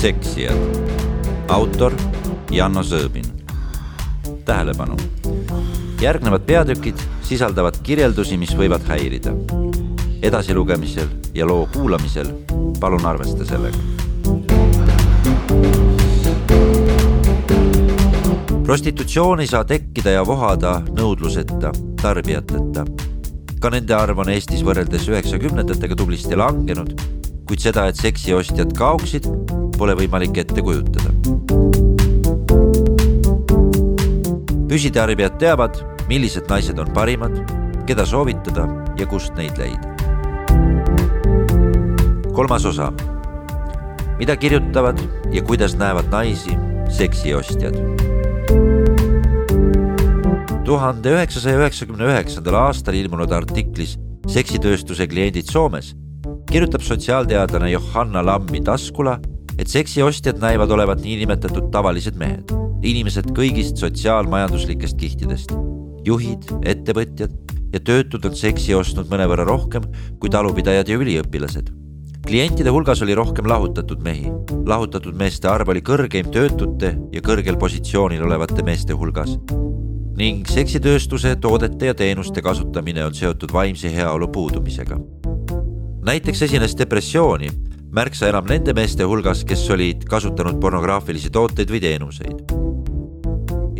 seksijad. autor Janno Sõõbin. tähelepanu. järgnevad peatükid sisaldavad kirjeldusi, mis võivad häirida. edasilugemisel ja loo kuulamisel palun arvesta sellega. prostitutsioon ei saa tekkida ja vohada nõudluseta, tarbijateta. ka nende arv on Eestis võrreldes üheksakümnendatega tublisti langenud kuid seda, et seksiostjad kaoksid, pole võimalik ette kujutada. püsitarbijad teavad, millised naised on parimad, keda soovitada ja kust neid leida. kolmas osa. mida kirjutavad ja kuidas näevad naisi seksiostjad? tuhande üheksasaja üheksakümne üheksandal aastal ilmunud artiklis Seksitööstuse kliendid Soomes kirjutab sotsiaalteadlane Johanna Lammi Taskula, et seksiostjad näivad olevat niinimetatud tavalised mehed, inimesed kõigist sotsiaalmajanduslikest kihtidest. juhid, ettevõtjad ja töötud on seksi ostnud mõnevõrra rohkem kui talupidajad ja üliõpilased. klientide hulgas oli rohkem lahutatud mehi. lahutatud meeste arv oli kõrgeim töötute ja kõrgel positsioonil olevate meeste hulgas ning seksitööstuse toodete ja teenuste kasutamine on seotud vaimse heaolu puudumisega näiteks esines depressiooni märksa enam nende meeste hulgas, kes olid kasutanud pornograafilisi tooteid või teenuseid.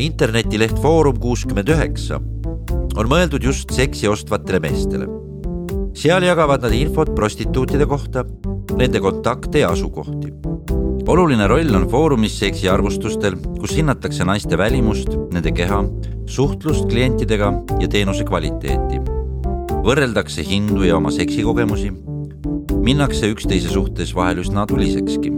internetileht Foorum kuuskümmend üheksa on mõeldud just seksi ostvatele meestele. seal jagavad nad infot prostituutide kohta, nende kontakte ja asukohti. oluline roll on Foorumis seksiarvustustel, kus hinnatakse naiste välimust, nende keha, suhtlust klientidega ja teenuse kvaliteeti. võrreldakse hindu ja oma seksikogemusi minnakse üksteise suhtes vahel üsna tulisekski.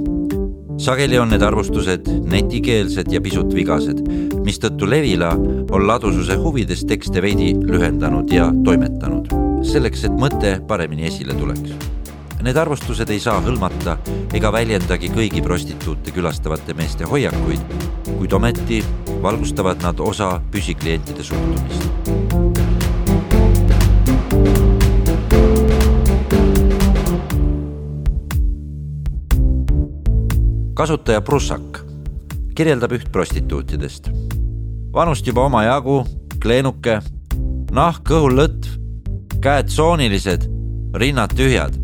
sageli on need arvustused netikeelsed ja pisut vigased, mistõttu Levila on ladususe huvides tekste veidi lühendanud ja toimetanud, selleks et mõte paremini esile tuleks. Need arvustused ei saa hõlmata ega väljendagi kõigi prostituute külastavate meeste hoiakuid, kuid ometi valgustavad nad osa püsiklientide suhtumist kasutaja Prussak kirjeldab üht prostituutidest. vanust juba omajagu, kleenuke, nahk kõhul lõtv, käed soonilised, rinnad tühjad.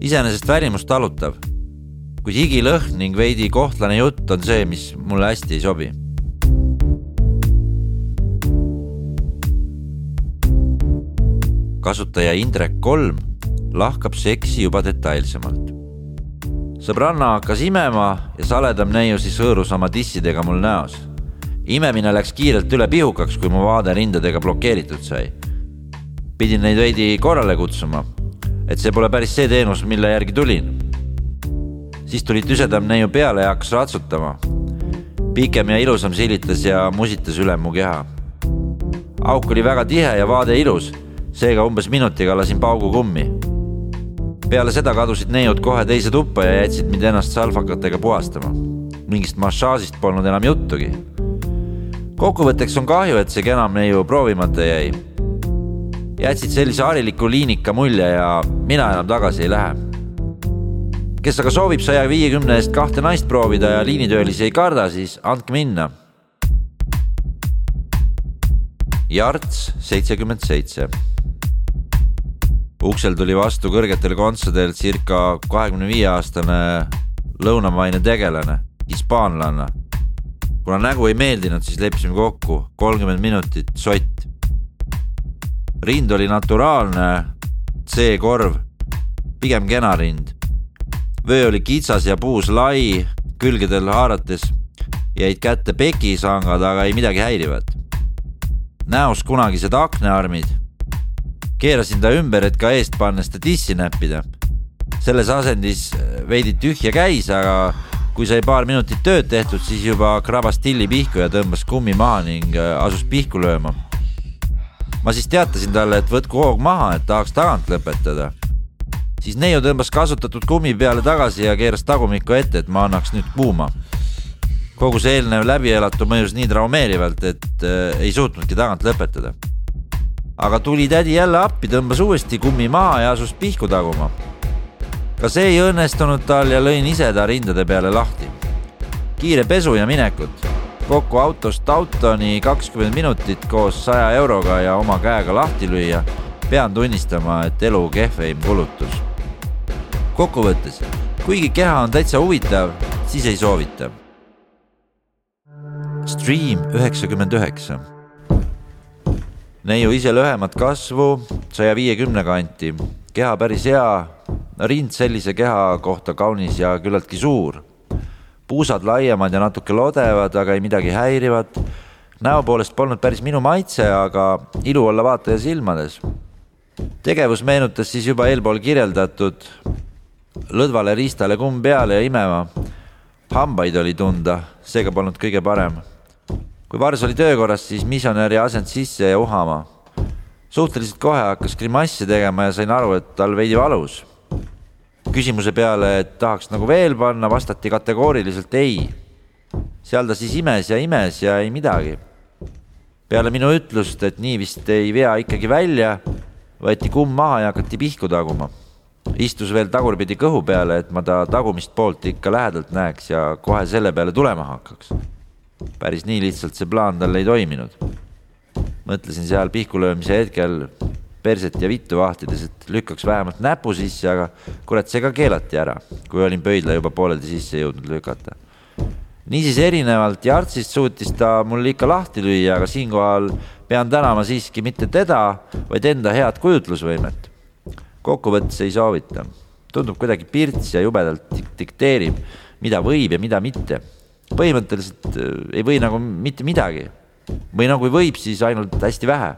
iseenesest välimus talutav, kuid higilõhn ning veidi kohtlane jutt on see, mis mulle hästi ei sobi. kasutaja Indrek Kolm lahkab seksi juba detailsemalt sõbranna hakkas imema ja saledam neiu siis hõõrus oma dissidega mul näos. imemine läks kiirelt üle pihukaks, kui mu vaade rindadega blokeeritud sai. pidin neid veidi korrale kutsuma, et see pole päris see teenus, mille järgi tulin. siis tuli tüsedam neiu peale ja hakkas ratsutama. pikem ja ilusam silitas ja musitas üle mu keha. auk oli väga tihe ja vaade ilus, seega umbes minutiga lasin paugu kummi peale seda kadusid neiud kohe teise tuppa ja jätsid mind ennast salvakatega puhastama. mingist massaažist polnud enam juttugi. kokkuvõtteks on kahju, et see kenam neiu proovimata jäi. jätsid sellise hariliku liinika mulje ja mina enam tagasi ei lähe. kes aga soovib saja viiekümne eest kahte naist proovida ja liinitöölisi ei karda, siis andke minna. Jarts seitsekümmend seitse uksel tuli vastu kõrgetel kontsadel circa kahekümne viie aastane lõunamaine tegelane, hispaanlanna. kuna nägu ei meeldinud, siis leppisime kokku kolmkümmend minutit sott. rind oli naturaalne, C-korv, pigem kena rind. vöö oli kitsas ja puus lai, külgedel haarates jäid kätte pekisangad, aga ei midagi häirivat. näos kunagised aknaarmid keerasin ta ümber, et ka eest pannes ta tissi näppida. selles asendis veidi tühja käis, aga kui sai paar minutit tööd tehtud, siis juba krabas tilli pihku ja tõmbas kummi maha ning äh, asus pihku lööma. ma siis teatasin talle, et võtku hoog maha, et tahaks tagant lõpetada. siis neiu tõmbas kasutatud kummi peale tagasi ja keeras tagumikku ette, et ma annaks nüüd kuuma. kogu see eelnev läbielatu mõjus nii traumeerivalt, et äh, ei suutnudki tagant lõpetada aga tuli tädi jälle appi, tõmbas uuesti kummi maha ja asus pihku taguma. ka see ei õnnestunud tal ja lõin ise ta rindade peale lahti. kiire pesu ja minekut, kokku autost autoni kakskümmend minutit koos saja euroga ja oma käega lahti lüüa, pean tunnistama, et elu kehveim kulutus. kokkuvõttes, kuigi keha on täitsa huvitav, siis ei soovita. Stream üheksakümmend üheksa neiu ise lühemat kasvu, saja viiekümne kanti, keha päris hea, rind sellise keha kohta kaunis ja küllaltki suur. puusad laiemad ja natuke lodevad, aga ei midagi häirivat. näo poolest polnud päris minu maitse, aga ilu olla vaataja silmades. tegevus meenutas siis juba eelpool kirjeldatud lõdvale riistale kumm peale ja imema. hambaid oli tunda, seega polnud kõige parem kui Vars oli töökorras, siis misjonäri asend sisse ja uhama. suhteliselt kohe hakkas grimasse tegema ja sain aru, et tal veidi valus. küsimuse peale, et tahaks nagu veel panna, vastati kategooriliselt ei. seal ta siis imes ja imes ja ei midagi. peale minu ütlust, et nii vist ei vea ikkagi välja, võeti kumm maha ja hakati pihku taguma. istus veel tagurpidi kõhu peale, et ma ta tagumist poolt ikka lähedalt näeks ja kohe selle peale tulema hakkaks päris nii lihtsalt see plaan tal ei toiminud. mõtlesin seal pihku löömise hetkel perset ja vittu vahtides, et lükkaks vähemalt näpu sisse, aga kurat, see ka keelati ära, kui olin pöidla juba pooleldi sisse jõudnud lükata. niisiis erinevalt Jartsist suutis ta mul ikka lahti lüüa, aga siinkohal pean tänama siiski mitte teda, vaid enda head kujutlusvõimet. kokkuvõttes ei soovita, tundub kuidagi pirts ja jubedalt dikteerib, mida võib ja mida mitte põhimõtteliselt äh, ei või nagu mitte midagi või nagu võib, siis ainult hästi vähe.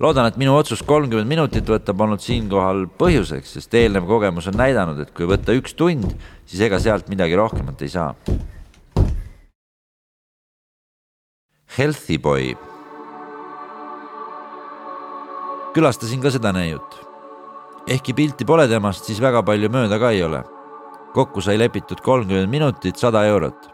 loodan, et minu otsus kolmkümmend minutit võtta polnud siinkohal põhjuseks, sest eelnev kogemus on näidanud, et kui võtta üks tund, siis ega sealt midagi rohkemat ei saa. Healthy Boy. külastasin ka seda neiut. ehkki pilti pole temast, siis väga palju mööda ka ei ole kokku sai lepitud kolmkümmend minutit, sada eurot.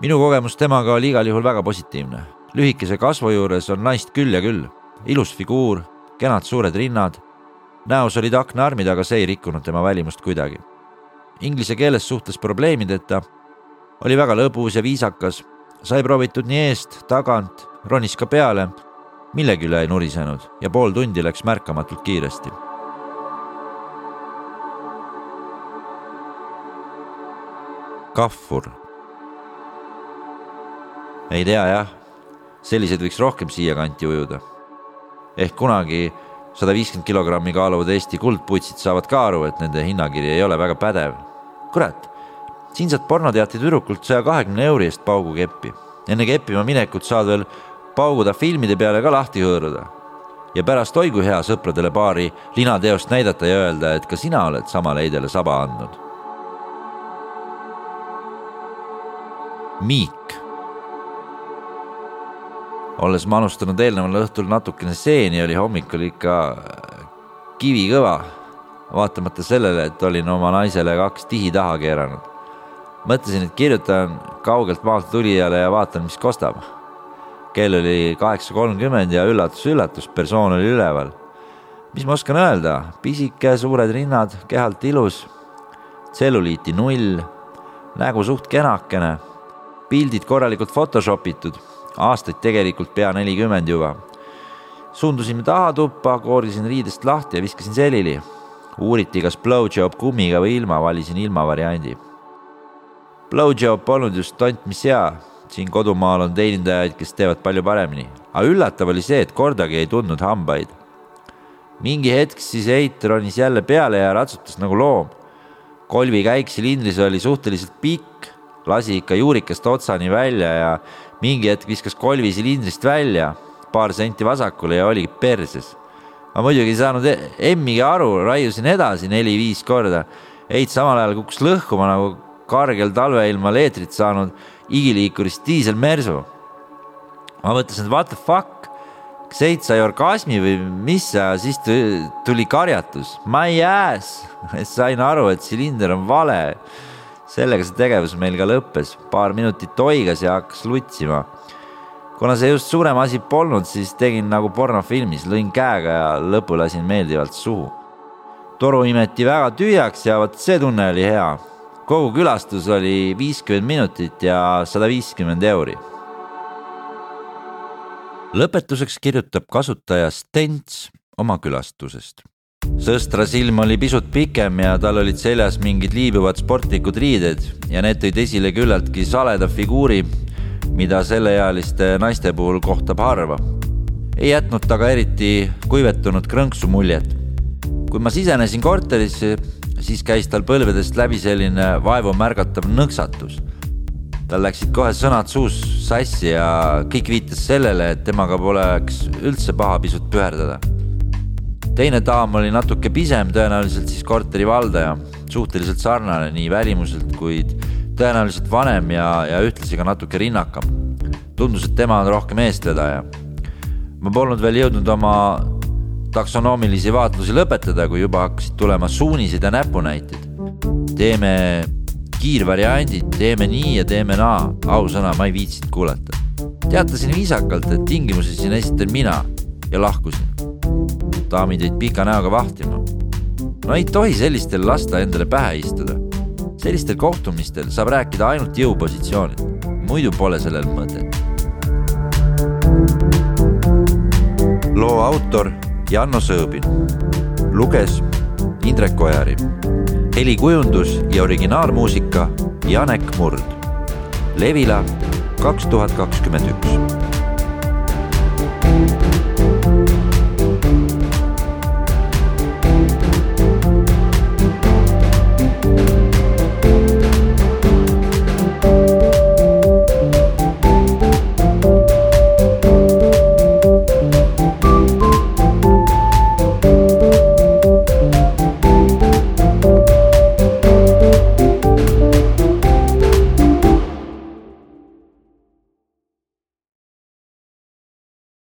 minu kogemus temaga oli igal juhul väga positiivne. lühikese kasvu juures on naist küll ja küll, ilus figuur, kenad suured rinnad. näos olid aknaarmid, aga see ei rikkunud tema välimust kuidagi. Inglise keeles suhtles probleemideta, oli väga lõbus ja viisakas, sai proovitud nii eest, tagant, ronis ka peale, millegi üle ei nurisenud ja pool tundi läks märkamatult kiiresti kahvur. ei tea jah, selliseid võiks rohkem siiakanti ujuda. ehk kunagi sada viiskümmend kilogrammi kaaluvad Eesti kuldputsid saavad ka aru, et nende hinnakiri ei ole väga pädev. kurat, siin saad pornoteatri tüdrukult saja kahekümne euri eest paugukeppi. enne keppima minekut saad veel pauguda filmide peale ka lahti hõõruda. ja pärast oi kui hea sõpradele paari linateost näidata ja öelda, et ka sina oled samale heidele saba andnud Miik. olles manustanud eelneval õhtul natukene seeni, oli hommikul ikka kivikõva, vaatamata sellele, et olin oma naisele kaks tihi taha keeranud. mõtlesin, et kirjutan kaugelt maalt tulijale ja vaatan, mis kostab. kell oli kaheksa kolmkümmend ja üllatus-üllatus, persoon oli üleval. mis ma oskan öelda, pisike, suured rinnad, kehalt ilus, tselluliiti null, nägu suht kenakene pildid korralikult Photoshop itud, aastaid tegelikult pea nelikümmend juba. suundusime tahatuppa, koorisin riidest lahti ja viskasin selili. uuriti, kas blowjob kummiga või ilma, valisin ilma variandi. Blowjob polnud just tont mis hea, siin kodumaal on teenindajaid, kes teevad palju paremini, aga üllatav oli see, et kordagi ei tundnud hambaid. mingi hetk siis Heit ronis jälle peale ja ratsutas nagu loom. kolvi käik silindris oli suhteliselt pikk lasi ikka juurikest otsani välja ja mingi hetk viskas kolvi silindrist välja, paar senti vasakule ja oligi perses. ma muidugi ei saanud e-, emmigi aru, raiusin edasi neli-viis korda. Heit samal ajal kukkus lõhkuma nagu kargel talveilmal eetrit saanud igiliikurist diiselmersu. ma mõtlesin, et what the fuck, kas Heit sai orgasmi või mis, siis tuli karjatus, my ass. sain aru, et silinder on vale sellega see tegevus meil ka lõppes, paar minutit oigas ja hakkas lutsima. kuna see just suurem asi polnud, siis tegin nagu pornofilmis, lõin käega ja lõpu lasin meeldivalt suhu. toru imeti väga tühjaks ja vot see tunne oli hea. kogu külastus oli viiskümmend minutit ja sada viiskümmend euri. lõpetuseks kirjutab kasutaja Stents oma külastusest. Sõstra silm oli pisut pikem ja tal olid seljas mingid liibuvad sportlikud riided ja need tõid esile küllaltki saleda figuuri, mida selleealiste naiste puhul kohtab harva. ei jätnud ta ka eriti kuivetunud krõnksu muljet. kui ma sisenesin korterisse, siis käis tal põlvedest läbi selline vaevu märgatav nõksatus. tal läksid kohe sõnad suus sassi ja kõik viitas sellele, et temaga poleks üldse paha pisut püherdada teine daam oli natuke pisem, tõenäoliselt siis korteri valdaja, suhteliselt sarnane nii välimuselt, kuid tõenäoliselt vanem ja, ja ühtlasi ka natuke rinnakam. tundus, et tema on rohkem eestvedaja. ma polnud veel jõudnud oma taksonoomilisi vaatlusi lõpetada, kui juba hakkasid tulema suunised ja näpunäited. teeme kiirvariandid, teeme nii ja teeme naa, ausõna, ma ei viitsinud kuulata. teatasin viisakalt, et tingimusi siin esitan mina ja lahkusin daamid jäid pika näoga vahtima. no ei tohi sellistel lasta endale pähe istuda. sellistel kohtumistel saab rääkida ainult jõupositsioonil, muidu pole sellel mõtet. loo autor Janno Sõõbin, luges Indrek Ojari, helikujundus ja originaalmuusika Janek Murd. Levila kaks tuhat kakskümmend üks